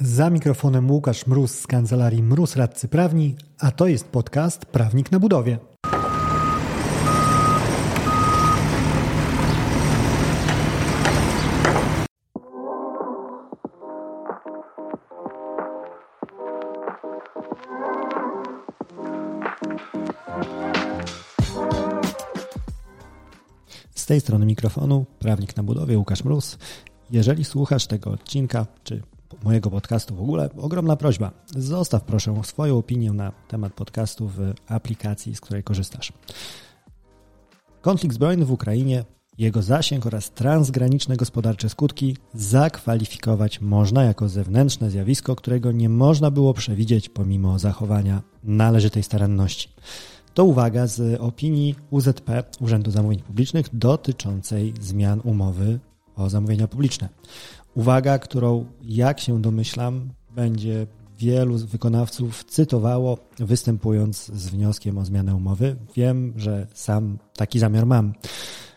Za mikrofonem Łukasz Mróz z kancelarii Mróz Radcy Prawni, a to jest podcast Prawnik na budowie. Z tej strony mikrofonu prawnik na budowie Łukasz Mróz. Jeżeli słuchasz tego odcinka, czy mojego podcastu w ogóle, ogromna prośba. Zostaw proszę swoją opinię na temat podcastu w aplikacji, z której korzystasz. Konflikt zbrojny w Ukrainie, jego zasięg oraz transgraniczne gospodarcze skutki zakwalifikować można jako zewnętrzne zjawisko, którego nie można było przewidzieć pomimo zachowania należytej staranności. To uwaga z opinii UZP, Urzędu Zamówień Publicznych, dotyczącej zmian umowy o zamówienia publiczne. Uwaga, którą, jak się domyślam, będzie wielu wykonawców cytowało, występując z wnioskiem o zmianę umowy. Wiem, że sam taki zamiar mam.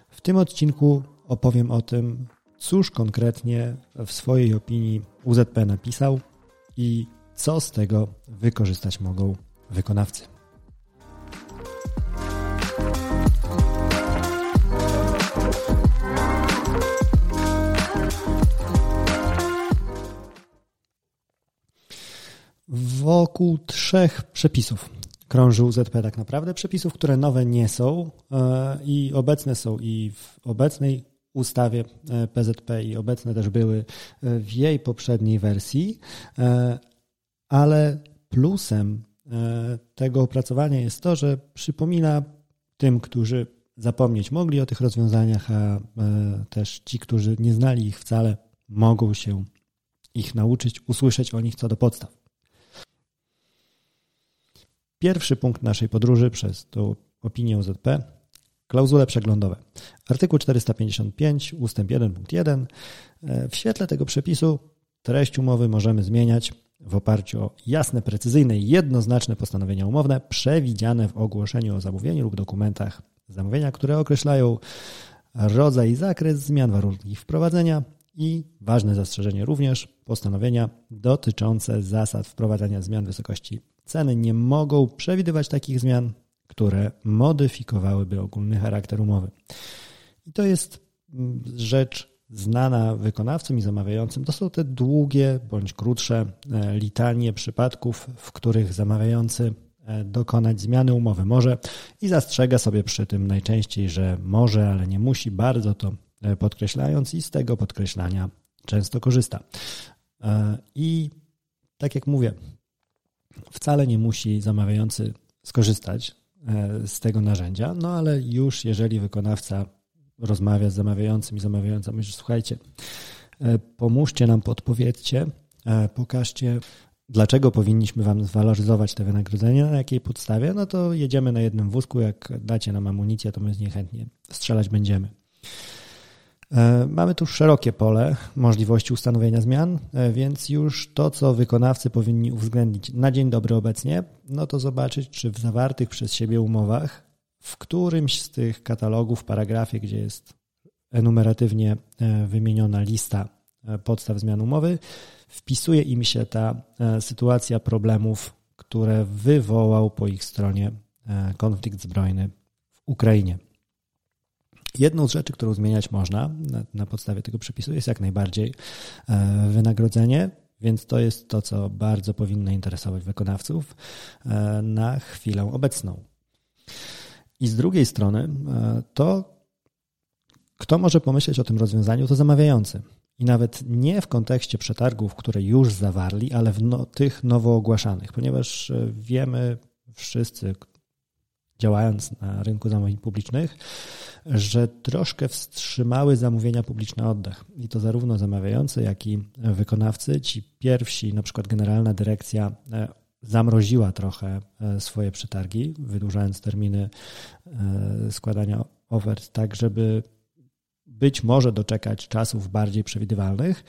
W tym odcinku opowiem o tym, cóż konkretnie w swojej opinii UZP napisał i co z tego wykorzystać mogą wykonawcy. Wokół trzech przepisów krążył ZP tak naprawdę. Przepisów, które nowe nie są e, i obecne są i w obecnej ustawie PZP e, i obecne też były e, w jej poprzedniej wersji, ale plusem tego opracowania jest to, że przypomina tym, którzy zapomnieć mogli o tych rozwiązaniach, a też ci, którzy nie znali ich wcale, mogą się ich nauczyć, usłyszeć o nich co do podstaw. Pierwszy punkt naszej podróży przez tą opinię OZP klauzule przeglądowe. Artykuł 455 ustęp 1 punkt 1. W świetle tego przepisu treść umowy możemy zmieniać w oparciu o jasne, precyzyjne i jednoznaczne postanowienia umowne przewidziane w ogłoszeniu o zamówieniu lub dokumentach zamówienia, które określają rodzaj i zakres zmian, warunki wprowadzenia i ważne zastrzeżenie również postanowienia dotyczące zasad wprowadzania zmian wysokości Ceny nie mogą przewidywać takich zmian, które modyfikowałyby ogólny charakter umowy. I to jest mm, rzecz znana wykonawcom i zamawiającym. To są te długie bądź krótsze e, litanie przypadków, w których zamawiający e, dokonać zmiany umowy może i zastrzega sobie przy tym najczęściej, że może, ale nie musi, bardzo to e, podkreślając i z tego podkreślania często korzysta. I tak jak mówię, wcale nie musi zamawiający skorzystać e, z tego narzędzia, no ale już jeżeli wykonawca rozmawia z zamawiającym i zamawiająca że słuchajcie, e, pomóżcie nam, podpowiedzcie, e, pokażcie, dlaczego powinniśmy Wam zwaloryzować te wynagrodzenia, na jakiej podstawie, no to jedziemy na jednym wózku, jak dacie nam amunicję, to my z niej chętnie strzelać będziemy. E, mamy tu szerokie pole możliwości ustanowienia zmian, e, więc już to, co wykonawcy powinni uwzględnić na dzień dobry obecnie, no to zobaczyć, czy w zawartych przez siebie umowach, w którymś z tych katalogów, paragrafie, gdzie jest enumeratywnie e, wymieniona lista podstaw zmian umowy, wpisuje im się ta sytuacja problemów, które wywołał po ich stronie konflikt zbrojny w Ukrainie. Jedną z rzeczy, którą zmieniać można na, na, podstawie tego przepisu jest jak najbardziej e, wynagrodzenie, więc to jest to, co bardzo powinno interesować wykonawców e, na chwilę obecną. I z drugiej strony e, to, kto może pomyśleć o tym rozwiązaniu, to zamawiający. I nawet nie w kontekście przetargów, które już zawarli, ale w no, tych nowo ogłaszanych, ponieważ wiemy wszyscy, działając na rynku zamówień publicznych, że troszkę wstrzymały zamówienia publiczne oddech. I to zarówno zamawiający, jak i wykonawcy. Ci pierwsi, na przykład Generalna Dyrekcja e, zamroziła trochę e, swoje przetargi, wydłużając terminy e, składania ofert, tak żeby być może doczekać czasów bardziej przewidywalnych.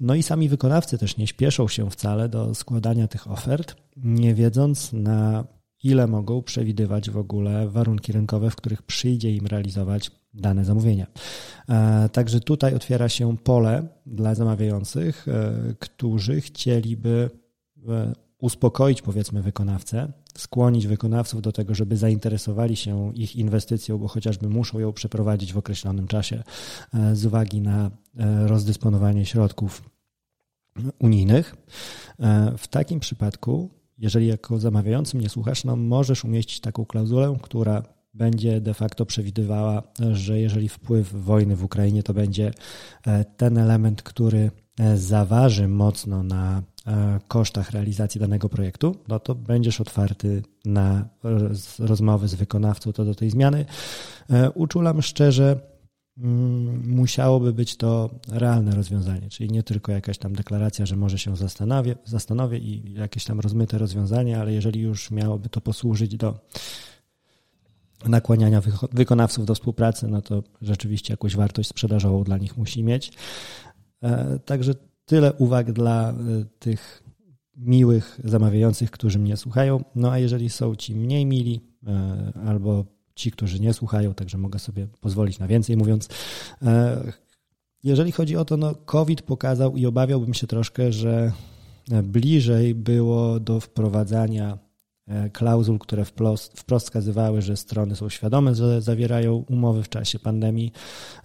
No i sami wykonawcy też nie śpieszą się wcale do składania tych ofert, nie wiedząc na ile mogą przewidywać w ogóle warunki rynkowe, w których przyjdzie im realizować dane zamówienia. Także tutaj otwiera się pole dla zamawiających, którzy chcieliby uspokoić powiedzmy wykonawcę, skłonić wykonawców do tego, żeby zainteresowali się ich inwestycją, bo chociażby muszą ją przeprowadzić w określonym czasie e, z uwagi na e, rozdysponowanie środków unijnych. E, w takim przypadku, jeżeli jako zamawiający mnie słuchasz, no możesz umieścić taką klauzulę, która będzie de facto przewidywała, że jeżeli wpływ wojny w Ukrainie to będzie ten element, który zaważy mocno na E, kosztach realizacji danego projektu, no to będziesz otwarty na rozmowy z wykonawcą co do tej zmiany. E, uczulam szczerze, musiałoby być to realne rozwiązanie, czyli nie tylko jakaś tam deklaracja, że może się zastanowię, zastanowię i jakieś tam rozmyte rozwiązanie, ale jeżeli już miałoby to posłużyć do nakłaniania wykonawców do współpracy, no to rzeczywiście jakąś wartość sprzedażową dla nich musi mieć. E, także Tyle uwag dla y, tych miłych zamawiających, którzy mnie słuchają. No a jeżeli są ci mniej mili y, albo ci, którzy nie słuchają, także mogę sobie pozwolić na więcej mówiąc. Y, jeżeli chodzi o to, no COVID pokazał i obawiałbym się troszkę, że bliżej było do wprowadzania klauzul, które wprost, wprost wskazywały, że strony są świadome, że zawierają umowy w czasie pandemii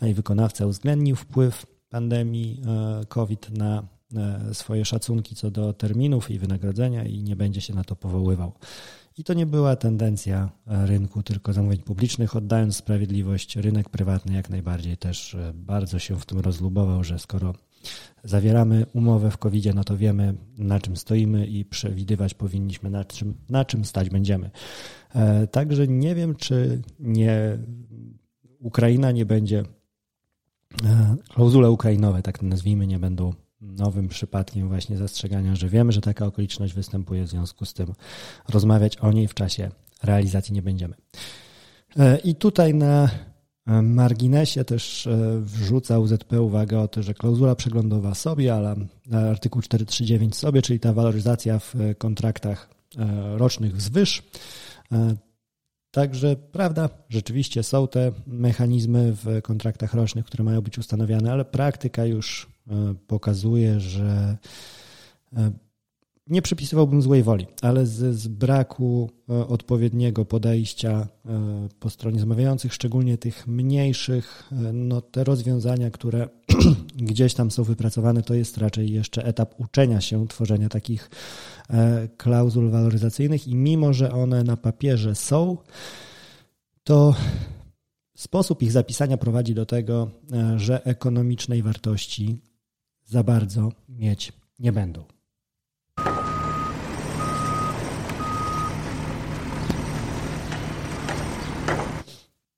i wykonawca uwzględnił wpływ pandemii e, COVID na e, swoje szacunki co do terminów i wynagrodzenia i nie będzie się na to powoływał. I to nie była tendencja e, rynku tylko zamówień publicznych, oddając sprawiedliwość, rynek prywatny jak najbardziej też bardzo się w tym rozlubował, że skoro zawieramy umowę w covid no to wiemy na czym stoimy i przewidywać powinniśmy na czym, na czym stać będziemy. Także nie wiem, czy nie Ukraina nie będzie E, klauzule ukrainowe, tak nazwijmy, nie będą nowym przypadkiem właśnie zastrzegania, że wiemy, że taka okoliczność występuje, w związku z tym rozmawiać o niej w czasie realizacji nie będziemy. E, I tutaj na marginesie też e, wrzuca UZP uwagę o to, że klauzula przeglądowa sobie, ale artykuł 439 sobie, czyli ta waloryzacja w kontraktach rocznych wzwyż, Także prawda, rzeczywiście są te mechanizmy w kontraktach rocznych, które mają być ustanowione, ale praktyka już e, pokazuje, że e, nie przypisywałbym złej woli, ale z, z, braku e, odpowiedniego podejścia po stronie zamawiających, szczególnie tych mniejszych, no te rozwiązania, które gdzieś tam są wypracowane, to jest raczej jeszcze etap uczenia się tworzenia takich E, klauzul waloryzacyjnych i mimo, że one na papierze są, to sposób ich zapisania prowadzi do tego, e, że ekonomicznej wartości za bardzo mieć nie będą.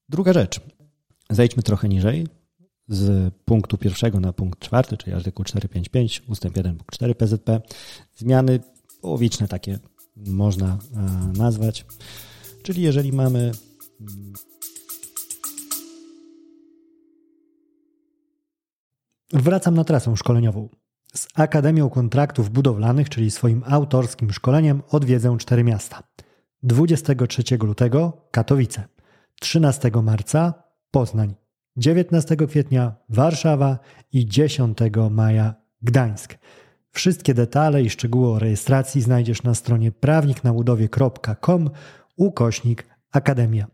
Druga rzecz. Zejdźmy trochę niżej z punktu pierwszego na punkt czwarty, czyli artykuł 455 ustęp 1 punkt 4 PZP. Zmiany połowiczne takie można e, nazwać. Czyli jeżeli mamy Wracam na trasę szkoleniową. Z Akademią Kontraktów Budowlanych, czyli swoim autorskim szkoleniem, odwiedzę cztery miasta. 23 lutego Katowice, 13 marca Poznań, 19 kwietnia Warszawa i 10 maja Gdańsk. Wszystkie detale i szczegóły o rejestracji znajdziesz na stronie prawniknabudowie.com ukośnik Akademia.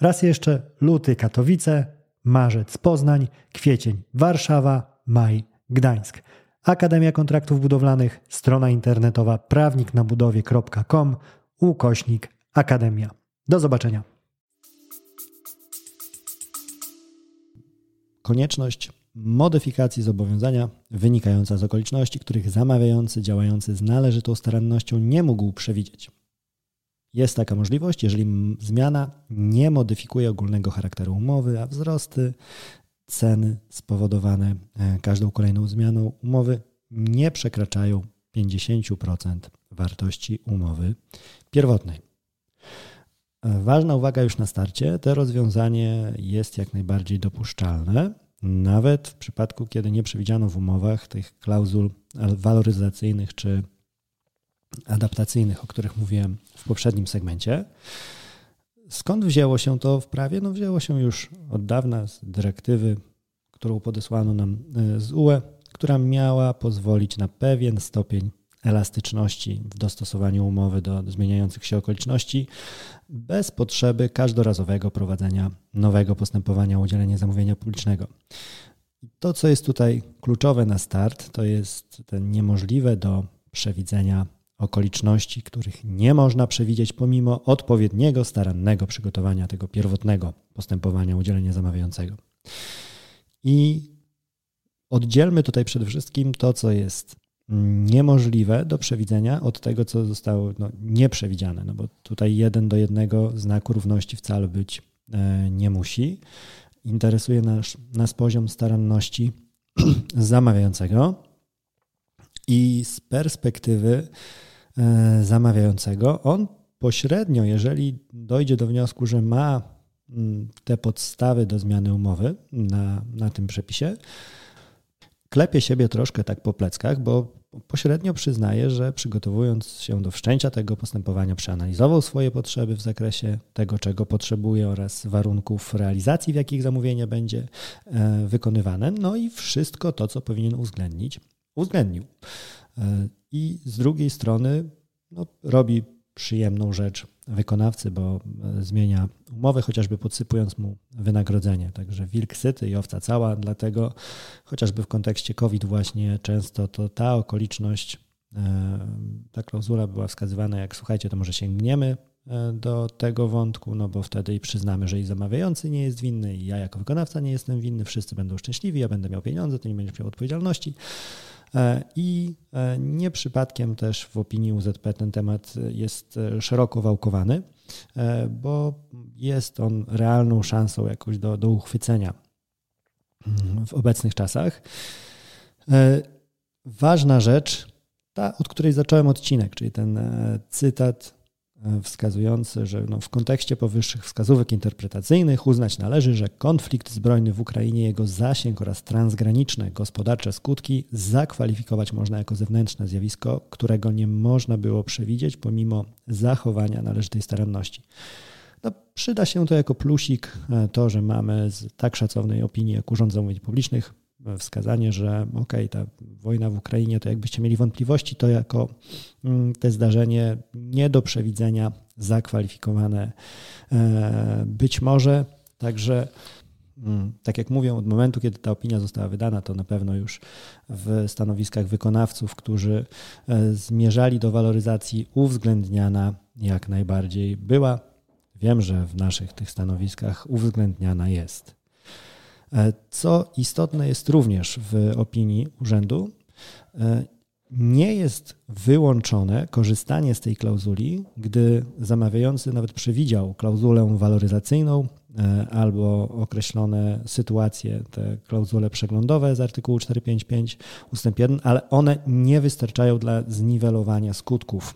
Raz jeszcze luty Katowice, marzec Poznań, kwiecień Warszawa, maj Gdańsk. Akademia Kontraktów Budowlanych, strona internetowa prawniknabudowie.com ukośnik Akademia. Do zobaczenia. Konieczność modyfikacji zobowiązania wynikająca z okoliczności, których zamawiający działający z należytą starannością nie mógł przewidzieć. Jest taka możliwość, jeżeli zmiana nie modyfikuje ogólnego charakteru umowy, a wzrosty ceny spowodowane e, każdą kolejną zmianą umowy nie przekraczają 50% wartości umowy pierwotnej. E, ważna uwaga już na starcie, to rozwiązanie jest jak najbardziej dopuszczalne, nawet w przypadku, kiedy nie przewidziano w umowach tych klauzul waloryzacyjnych czy adaptacyjnych, o których mówiłem w poprzednim segmencie. Skąd wzięło się to w prawie? No wzięło się już od dawna z dyrektywy, którą podesłano nam z UE, która miała pozwolić na pewien stopień elastyczności w dostosowaniu umowy do zmieniających się okoliczności, bez potrzeby każdorazowego prowadzenia nowego postępowania o udzielenie zamówienia publicznego. To, co jest tutaj kluczowe na start, to jest ten niemożliwe do przewidzenia okoliczności, których nie można przewidzieć pomimo odpowiedniego, starannego przygotowania tego pierwotnego postępowania o udzielenie zamawiającego. I oddzielmy tutaj przede wszystkim to, co jest niemożliwe do przewidzenia od tego, co zostało no, nieprzewidziane, no bo tutaj jeden do jednego znaku równości wcale być e, nie musi. Interesuje nas, nas poziom staranności zamawiającego i z perspektywy zamawiającego on pośrednio, jeżeli dojdzie do wniosku, że ma mm, te podstawy do zmiany umowy na, na tym przepisie, klepie siebie troszkę tak po pleckach, bo pośrednio przyznaje, że przygotowując się do wszczęcia tego postępowania, przeanalizował swoje potrzeby w zakresie tego, czego potrzebuje oraz warunków realizacji, w jakich zamówienie będzie e, wykonywane. No i wszystko to, co powinien uwzględnić, uwzględnił. I z drugiej strony no, robi przyjemną rzecz wykonawcy, bo e, zmienia umowę, chociażby podsypując mu wynagrodzenie. Także wilk syty i owca cała, dlatego chociażby w kontekście COVID właśnie często to ta okoliczność, e, ta klauzula była wskazywana jak słuchajcie, to może sięgniemy e, do tego wątku, no bo wtedy i przyznamy, że i zamawiający nie jest winny, i ja jako wykonawca nie jestem winny, wszyscy będą szczęśliwi, ja będę miał pieniądze, to nie będziesz miał odpowiedzialności. E, I e, nie przypadkiem też w opinii UZP ten temat jest e, szeroko wałkowany, bo jest on realną szansą jakoś do, do uchwycenia mm, w obecnych czasach. Ważna rzecz, ta, od której zacząłem odcinek, czyli ten cytat wskazujący, że no w kontekście powyższych wskazówek interpretacyjnych uznać należy, że konflikt zbrojny w Ukrainie, jego zasięg oraz transgraniczne gospodarcze skutki zakwalifikować można jako zewnętrzne zjawisko, którego nie można było przewidzieć pomimo zachowania należytej staranności. No, przyda się to jako plusik, e, to, że mamy z tak szacownej opinii jak Urząd Zamówień Publicznych wskazanie, że ok, ta wojna w Ukrainie, to jakbyście mieli wątpliwości, to jako mm, te zdarzenie nie do przewidzenia, zakwalifikowane e, być może. Także, mm, tak jak mówią, od momentu, kiedy ta opinia została wydana, to na pewno już w stanowiskach wykonawców, którzy e, zmierzali do waloryzacji, uwzględniana jak najbardziej była. Wiem, że w naszych tych stanowiskach uwzględniana jest. E, co istotne jest również w opinii urzędu, e, nie jest wyłączone korzystanie z tej klauzuli, gdy zamawiający nawet przewidział klauzulę waloryzacyjną e, albo określone sytuacje, te klauzule przeglądowe z artykułu 455 ust. 1, ale one nie wystarczają dla zniwelowania skutków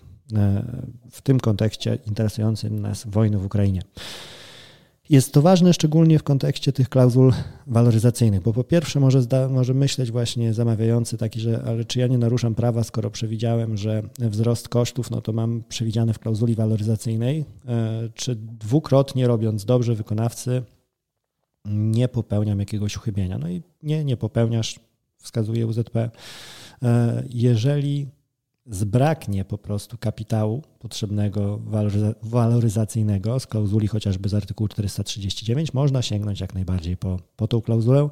w tym kontekście interesującym nas wojny w Ukrainie. Jest to ważne szczególnie w kontekście tych klauzul waloryzacyjnych, bo po pierwsze może, zda, może myśleć właśnie zamawiający taki, że ale czy ja nie naruszam prawa, skoro przewidziałem, że wzrost kosztów, no to mam przewidziane w klauzuli waloryzacyjnej, e, czy dwukrotnie robiąc dobrze wykonawcy nie popełniam jakiegoś uchybienia. No i nie, nie popełniasz, wskazuje UZP. E, jeżeli zbraknie po prostu kapitału potrzebnego waloryzacyjnego z klauzuli chociażby z artykułu 439, można sięgnąć jak najbardziej po, po tą klauzulę.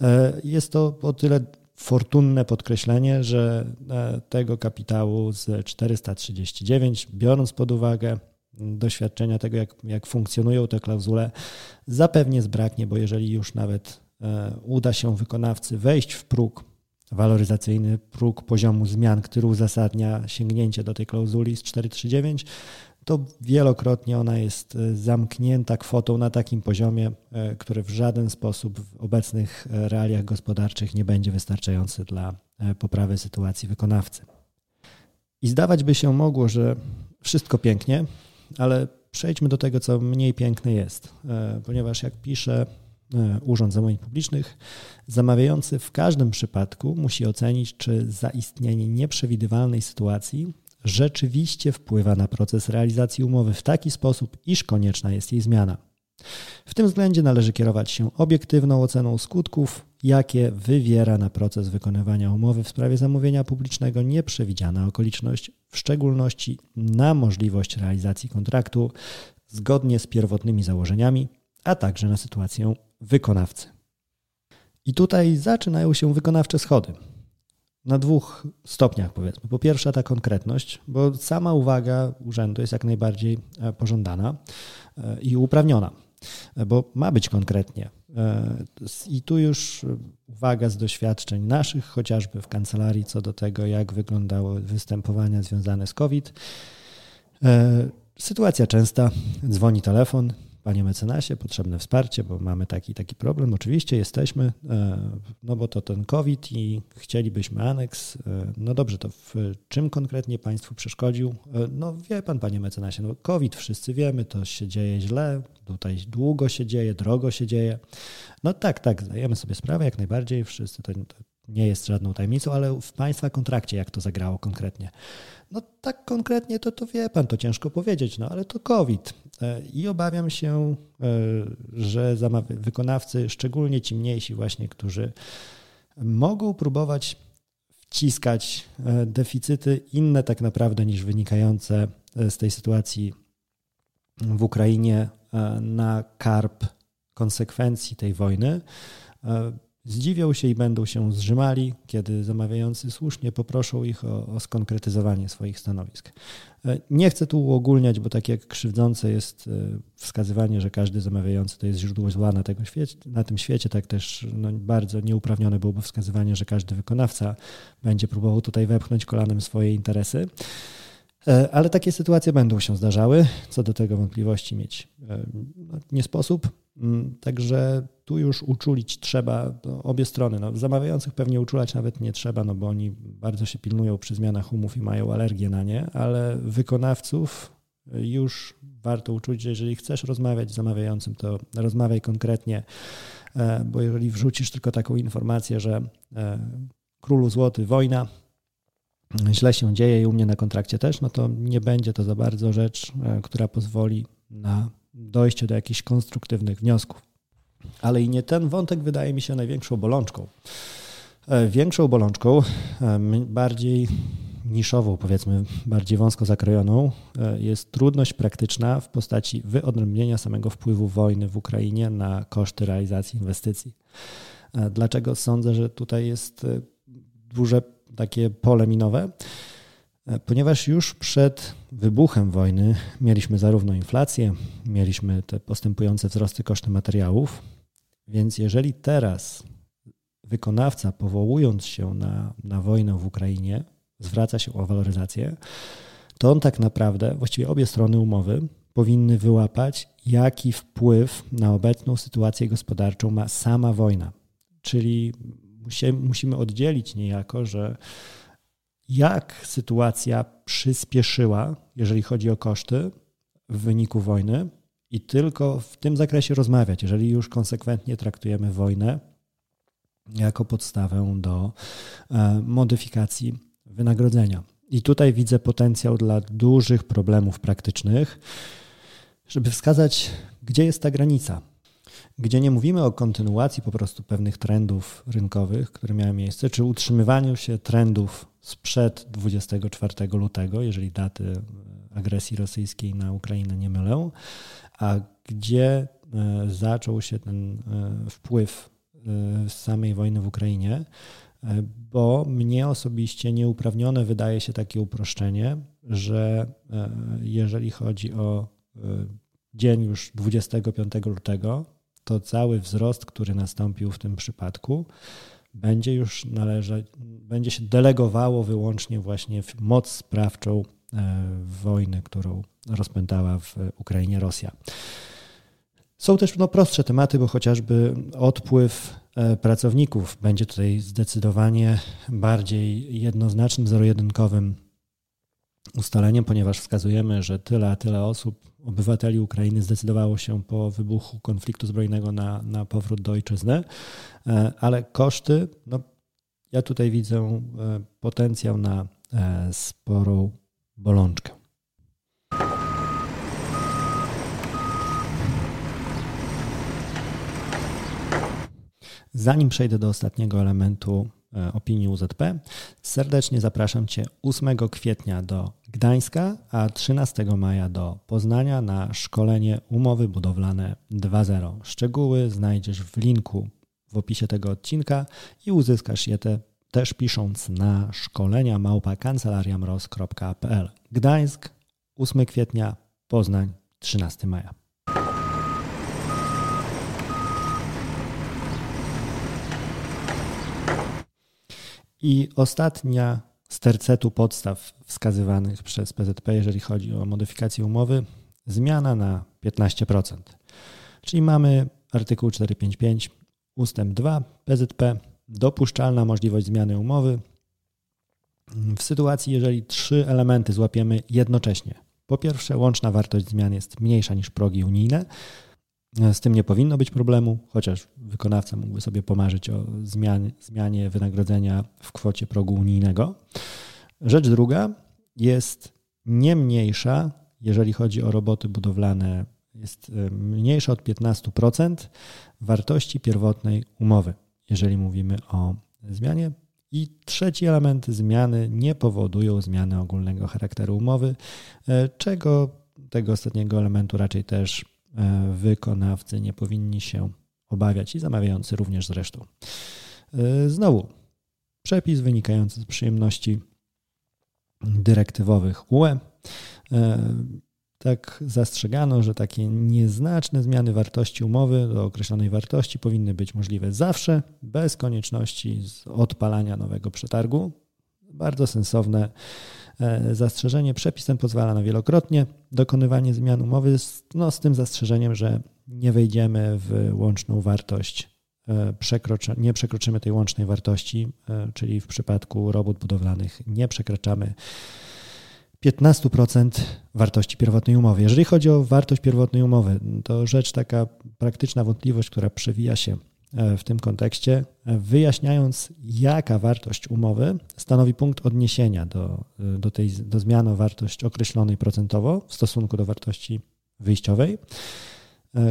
E, jest to o tyle fortunne podkreślenie, że e, tego kapitału z 439, biorąc pod uwagę doświadczenia tego, jak, jak funkcjonują te klauzule, zapewnie zbraknie, bo jeżeli już nawet e, uda się wykonawcy wejść w próg waloryzacyjny próg poziomu zmian, który uzasadnia sięgnięcie do tej klauzuli z 439, to wielokrotnie ona jest e, zamknięta kwotą na takim poziomie, e, który w żaden sposób w obecnych e, realiach gospodarczych nie będzie wystarczający dla poprawy sytuacji wykonawcy. I zdawać by się mogło, że wszystko pięknie, ale przejdźmy do tego, co mniej piękne jest, ponieważ jak pisze Urząd Zamówień Publicznych, zamawiający w każdym przypadku musi ocenić, czy zaistnienie nieprzewidywalnej sytuacji rzeczywiście wpływa na proces realizacji umowy w taki sposób, iż konieczna jest jej zmiana. W tym względzie należy kierować się obiektywną oceną skutków, jakie wywiera na proces wykonywania umowy w sprawie zamówienia publicznego nieprzewidziana okoliczność, w szczególności na możliwość realizacji kontraktu zgodnie z pierwotnymi założeniami, a także na sytuację wykonawcy. I tutaj zaczynają się wykonawcze schody. Na dwóch stopniach, powiedzmy. Po pierwsze, ta konkretność, bo sama uwaga urzędu jest jak najbardziej e, pożądana e, i uprawniona, e, bo ma być konkretnie. I tu już uwaga z doświadczeń naszych, chociażby w kancelarii, co do tego, jak wyglądały występowania związane z COVID. Sytuacja częsta, dzwoni telefon, Panie mecenasie, potrzebne wsparcie, bo mamy taki taki problem. Oczywiście jesteśmy, e, no bo to ten COVID i chcielibyśmy aneks. E, no dobrze, to w czym konkretnie Państwu przeszkodził? E, no wie Pan, Panie mecenasie, no COVID wszyscy wiemy, to się dzieje źle, tutaj długo się dzieje, drogo się dzieje. No tak, tak, zdajemy sobie sprawę jak najbardziej, wszyscy to, to nie jest żadną tajemnicą, ale w Państwa kontrakcie jak to zagrało konkretnie? No tak konkretnie to, to wie Pan, to ciężko powiedzieć, no ale to COVID. E, I obawiam się, e, że wykonawcy, szczególnie ci mniejsi właśnie, którzy mogą próbować wciskać e, deficyty inne tak naprawdę niż wynikające z tej sytuacji w Ukrainie na karp konsekwencji tej wojny, Zdziwią się i będą się zrzymali, kiedy zamawiający słusznie poproszą ich o, o, skonkretyzowanie swoich stanowisk. E, nie chcę tu uogólniać, bo tak jak krzywdzące jest e, wskazywanie, że każdy zamawiający to jest źródło zła na, tego świecie, na tym świecie, tak też no, bardzo nieuprawnione byłoby wskazywanie, że każdy wykonawca będzie próbował tutaj wepchnąć kolanem swoje interesy. E, ale takie sytuacje będą się zdarzały. Co do tego wątpliwości mieć no, nie sposób. Mm, także tu już uczulić trzeba no, obie strony. No, zamawiających pewnie uczulać nawet nie trzeba, no bo oni bardzo się pilnują przy zmianach umów i mają alergię na nie, ale wykonawców już warto uczulić, że jeżeli chcesz rozmawiać z zamawiającym, to rozmawiaj konkretnie, e, bo jeżeli wrzucisz tylko taką informację, że e, królu złoty wojna, źle się dzieje i u mnie na kontrakcie też, no to nie będzie to za bardzo rzecz, e, która pozwoli na dojście do jakichś konstruktywnych wniosków. Ale i nie ten wątek wydaje mi się największą bolączką. E, większą bolączką, e, bardziej niszową, powiedzmy, bardziej wąsko zakrojoną, e, jest trudność praktyczna w postaci wyodrębnienia samego wpływu wojny w Ukrainie na koszty realizacji inwestycji. Dlaczego sądzę, że tutaj jest duże takie pole minowe? Ponieważ już przed wybuchem wojny mieliśmy zarówno inflację, mieliśmy te postępujące wzrosty koszty materiałów, więc jeżeli teraz wykonawca, powołując się na, na wojnę w Ukrainie, zwraca się o waloryzację, to on tak naprawdę, właściwie obie strony umowy, powinny wyłapać, jaki wpływ na obecną sytuację gospodarczą ma sama wojna. Czyli musimy oddzielić niejako, że jak sytuacja przyspieszyła, jeżeli chodzi o koszty w wyniku wojny, i tylko w tym zakresie rozmawiać, jeżeli już konsekwentnie traktujemy wojnę jako podstawę do e, modyfikacji wynagrodzenia. I tutaj widzę potencjał dla dużych problemów praktycznych, żeby wskazać, gdzie jest ta granica gdzie nie mówimy o kontynuacji po prostu pewnych trendów rynkowych, które miały miejsce, czy utrzymywaniu się trendów sprzed 24 lutego, jeżeli daty agresji rosyjskiej na Ukrainę nie mylę, a gdzie e, zaczął się ten e, wpływ e, samej wojny w Ukrainie, bo mnie osobiście nieuprawnione wydaje się takie uproszczenie, że jeżeli chodzi o dzień już 25 lutego, to cały wzrost, który nastąpił w tym przypadku, będzie już należeć, będzie się delegowało wyłącznie właśnie w moc sprawczą e, wojny, którą rozpętała w Ukrainie Rosja. Są też no, prostsze tematy, bo chociażby odpływ e, pracowników będzie tutaj zdecydowanie bardziej jednoznacznym, zero-jedynkowym ustaleniem, ponieważ wskazujemy, że tyle a tyle osób, obywateli Ukrainy zdecydowało się po wybuchu konfliktu zbrojnego na, na powrót do ojczyzny, e, ale koszty, no, ja tutaj widzę e, potencjał na e, sporą bolączkę. Zanim przejdę do ostatniego elementu opinii UZP, serdecznie zapraszam Cię 8 kwietnia do Gdańska, a 13 maja do Poznania na szkolenie umowy budowlane 2.0. Szczegóły znajdziesz w linku w opisie tego odcinka i uzyskasz je te, też pisząc na szkolenia małpa. Gdańsk 8 kwietnia, Poznań 13 maja. I ostatnia z tercetu podstaw wskazywanych przez PZP, jeżeli chodzi o modyfikację umowy, zmiana na 15%. Czyli mamy artykuł 455 ustęp 2 PZP, dopuszczalna możliwość zmiany umowy w sytuacji, jeżeli trzy elementy złapiemy jednocześnie. Po pierwsze, łączna wartość zmian jest mniejsza niż progi unijne, z tym nie powinno być problemu, chociaż wykonawca mógłby sobie pomarzyć o zmianie, zmianie wynagrodzenia w kwocie progu unijnego. Rzecz druga jest nie mniejsza, jeżeli chodzi o roboty budowlane, jest e, mniejsza od 15% wartości pierwotnej umowy, jeżeli mówimy o zmianie. I trzeci element zmiany nie powodują zmiany ogólnego charakteru umowy, e, czego tego ostatniego elementu raczej też E, wykonawcy nie powinni się obawiać i zamawiający również zresztą. E, znowu, przepis wynikający z przyjemności dyrektywowych UE. E, tak zastrzegano, że takie nieznaczne zmiany wartości umowy do określonej wartości powinny być możliwe zawsze, bez konieczności odpalania nowego przetargu. Bardzo sensowne E, zastrzeżenie. Przepis ten pozwala na wielokrotnie dokonywanie zmian umowy, no, z tym zastrzeżeniem, że nie wejdziemy w łączną wartość, e, przekroczy, nie przekroczymy tej łącznej wartości, e, czyli w przypadku robót budowlanych nie przekraczamy 15% wartości pierwotnej umowy. Jeżeli chodzi o wartość pierwotnej umowy, to rzecz taka praktyczna wątpliwość, która przewija się w tym kontekście, e, wyjaśniając, jaka wartość umowy stanowi punkt odniesienia do, e, do, tej, do zmiany o wartość określonej procentowo w stosunku do wartości wyjściowej.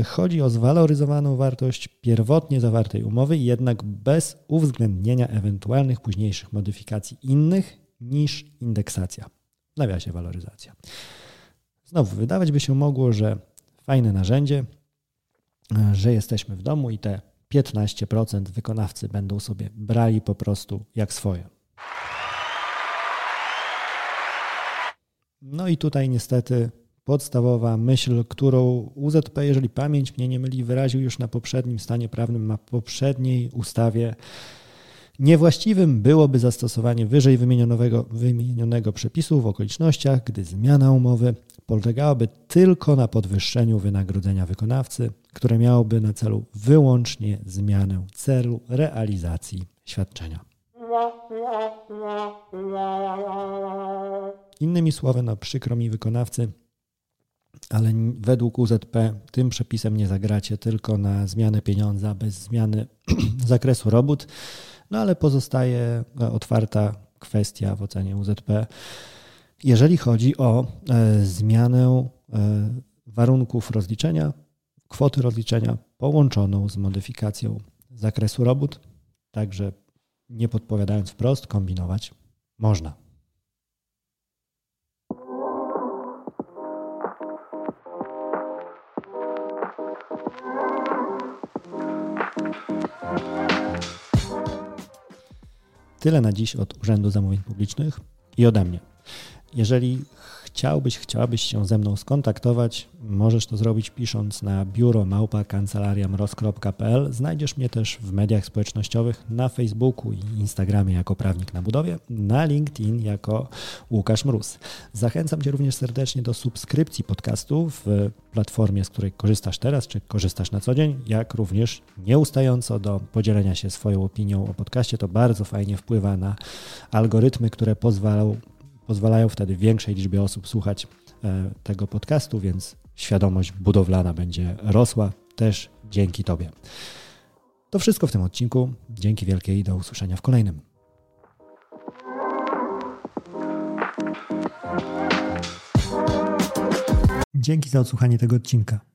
Chodzi o zwaloryzowaną wartość pierwotnie zawartej umowy, jednak bez uwzględnienia ewentualnych późniejszych modyfikacji innych niż indeksacja. W nawiasie waloryzacja. Znowu, wydawać by się mogło, że fajne narzędzie, że jesteśmy w domu i te 15% wykonawcy będą sobie brali po prostu jak swoje. No i tutaj niestety podstawowa myśl, którą UZP, jeżeli pamięć mnie nie myli, wyraził już na poprzednim stanie prawnym, na poprzedniej ustawie. Niewłaściwym byłoby zastosowanie wyżej wymienionego, wymienionego przepisu w okolicznościach, gdy zmiana umowy polegałaby tylko na podwyższeniu wynagrodzenia wykonawcy, które miałoby na celu wyłącznie zmianę celu realizacji świadczenia. Innymi słowy, no przykro mi wykonawcy, ale według UZP tym przepisem nie zagracie tylko na zmianę pieniądza bez zmiany zakresu robót, no ale pozostaje otwarta kwestia w ocenie UZP jeżeli chodzi o e, zmianę e, warunków rozliczenia, kwoty rozliczenia połączoną z modyfikacją zakresu robót, także nie podpowiadając wprost, kombinować można. Tyle na dziś od Urzędu Zamówień Publicznych i ode mnie. Jeżeli chciałbyś, chciałabyś się ze mną skontaktować, możesz to zrobić pisząc na biuro małpa. Znajdziesz mnie też w mediach społecznościowych na Facebooku i Instagramie jako prawnik na budowie, na LinkedIn jako Łukasz Mróz. Zachęcam Cię również serdecznie do subskrypcji podcastu w platformie, z której korzystasz teraz, czy korzystasz na co dzień, jak również nieustająco do podzielenia się swoją opinią o podcaście. To bardzo fajnie wpływa na algorytmy, które pozwalają pozwalają wtedy większej liczbie osób słuchać e, tego podcastu, więc świadomość budowlana będzie rosła też dzięki Tobie. To wszystko w tym odcinku. Dzięki wielkie i do usłyszenia w kolejnym. Dzięki za odsłuchanie tego odcinka.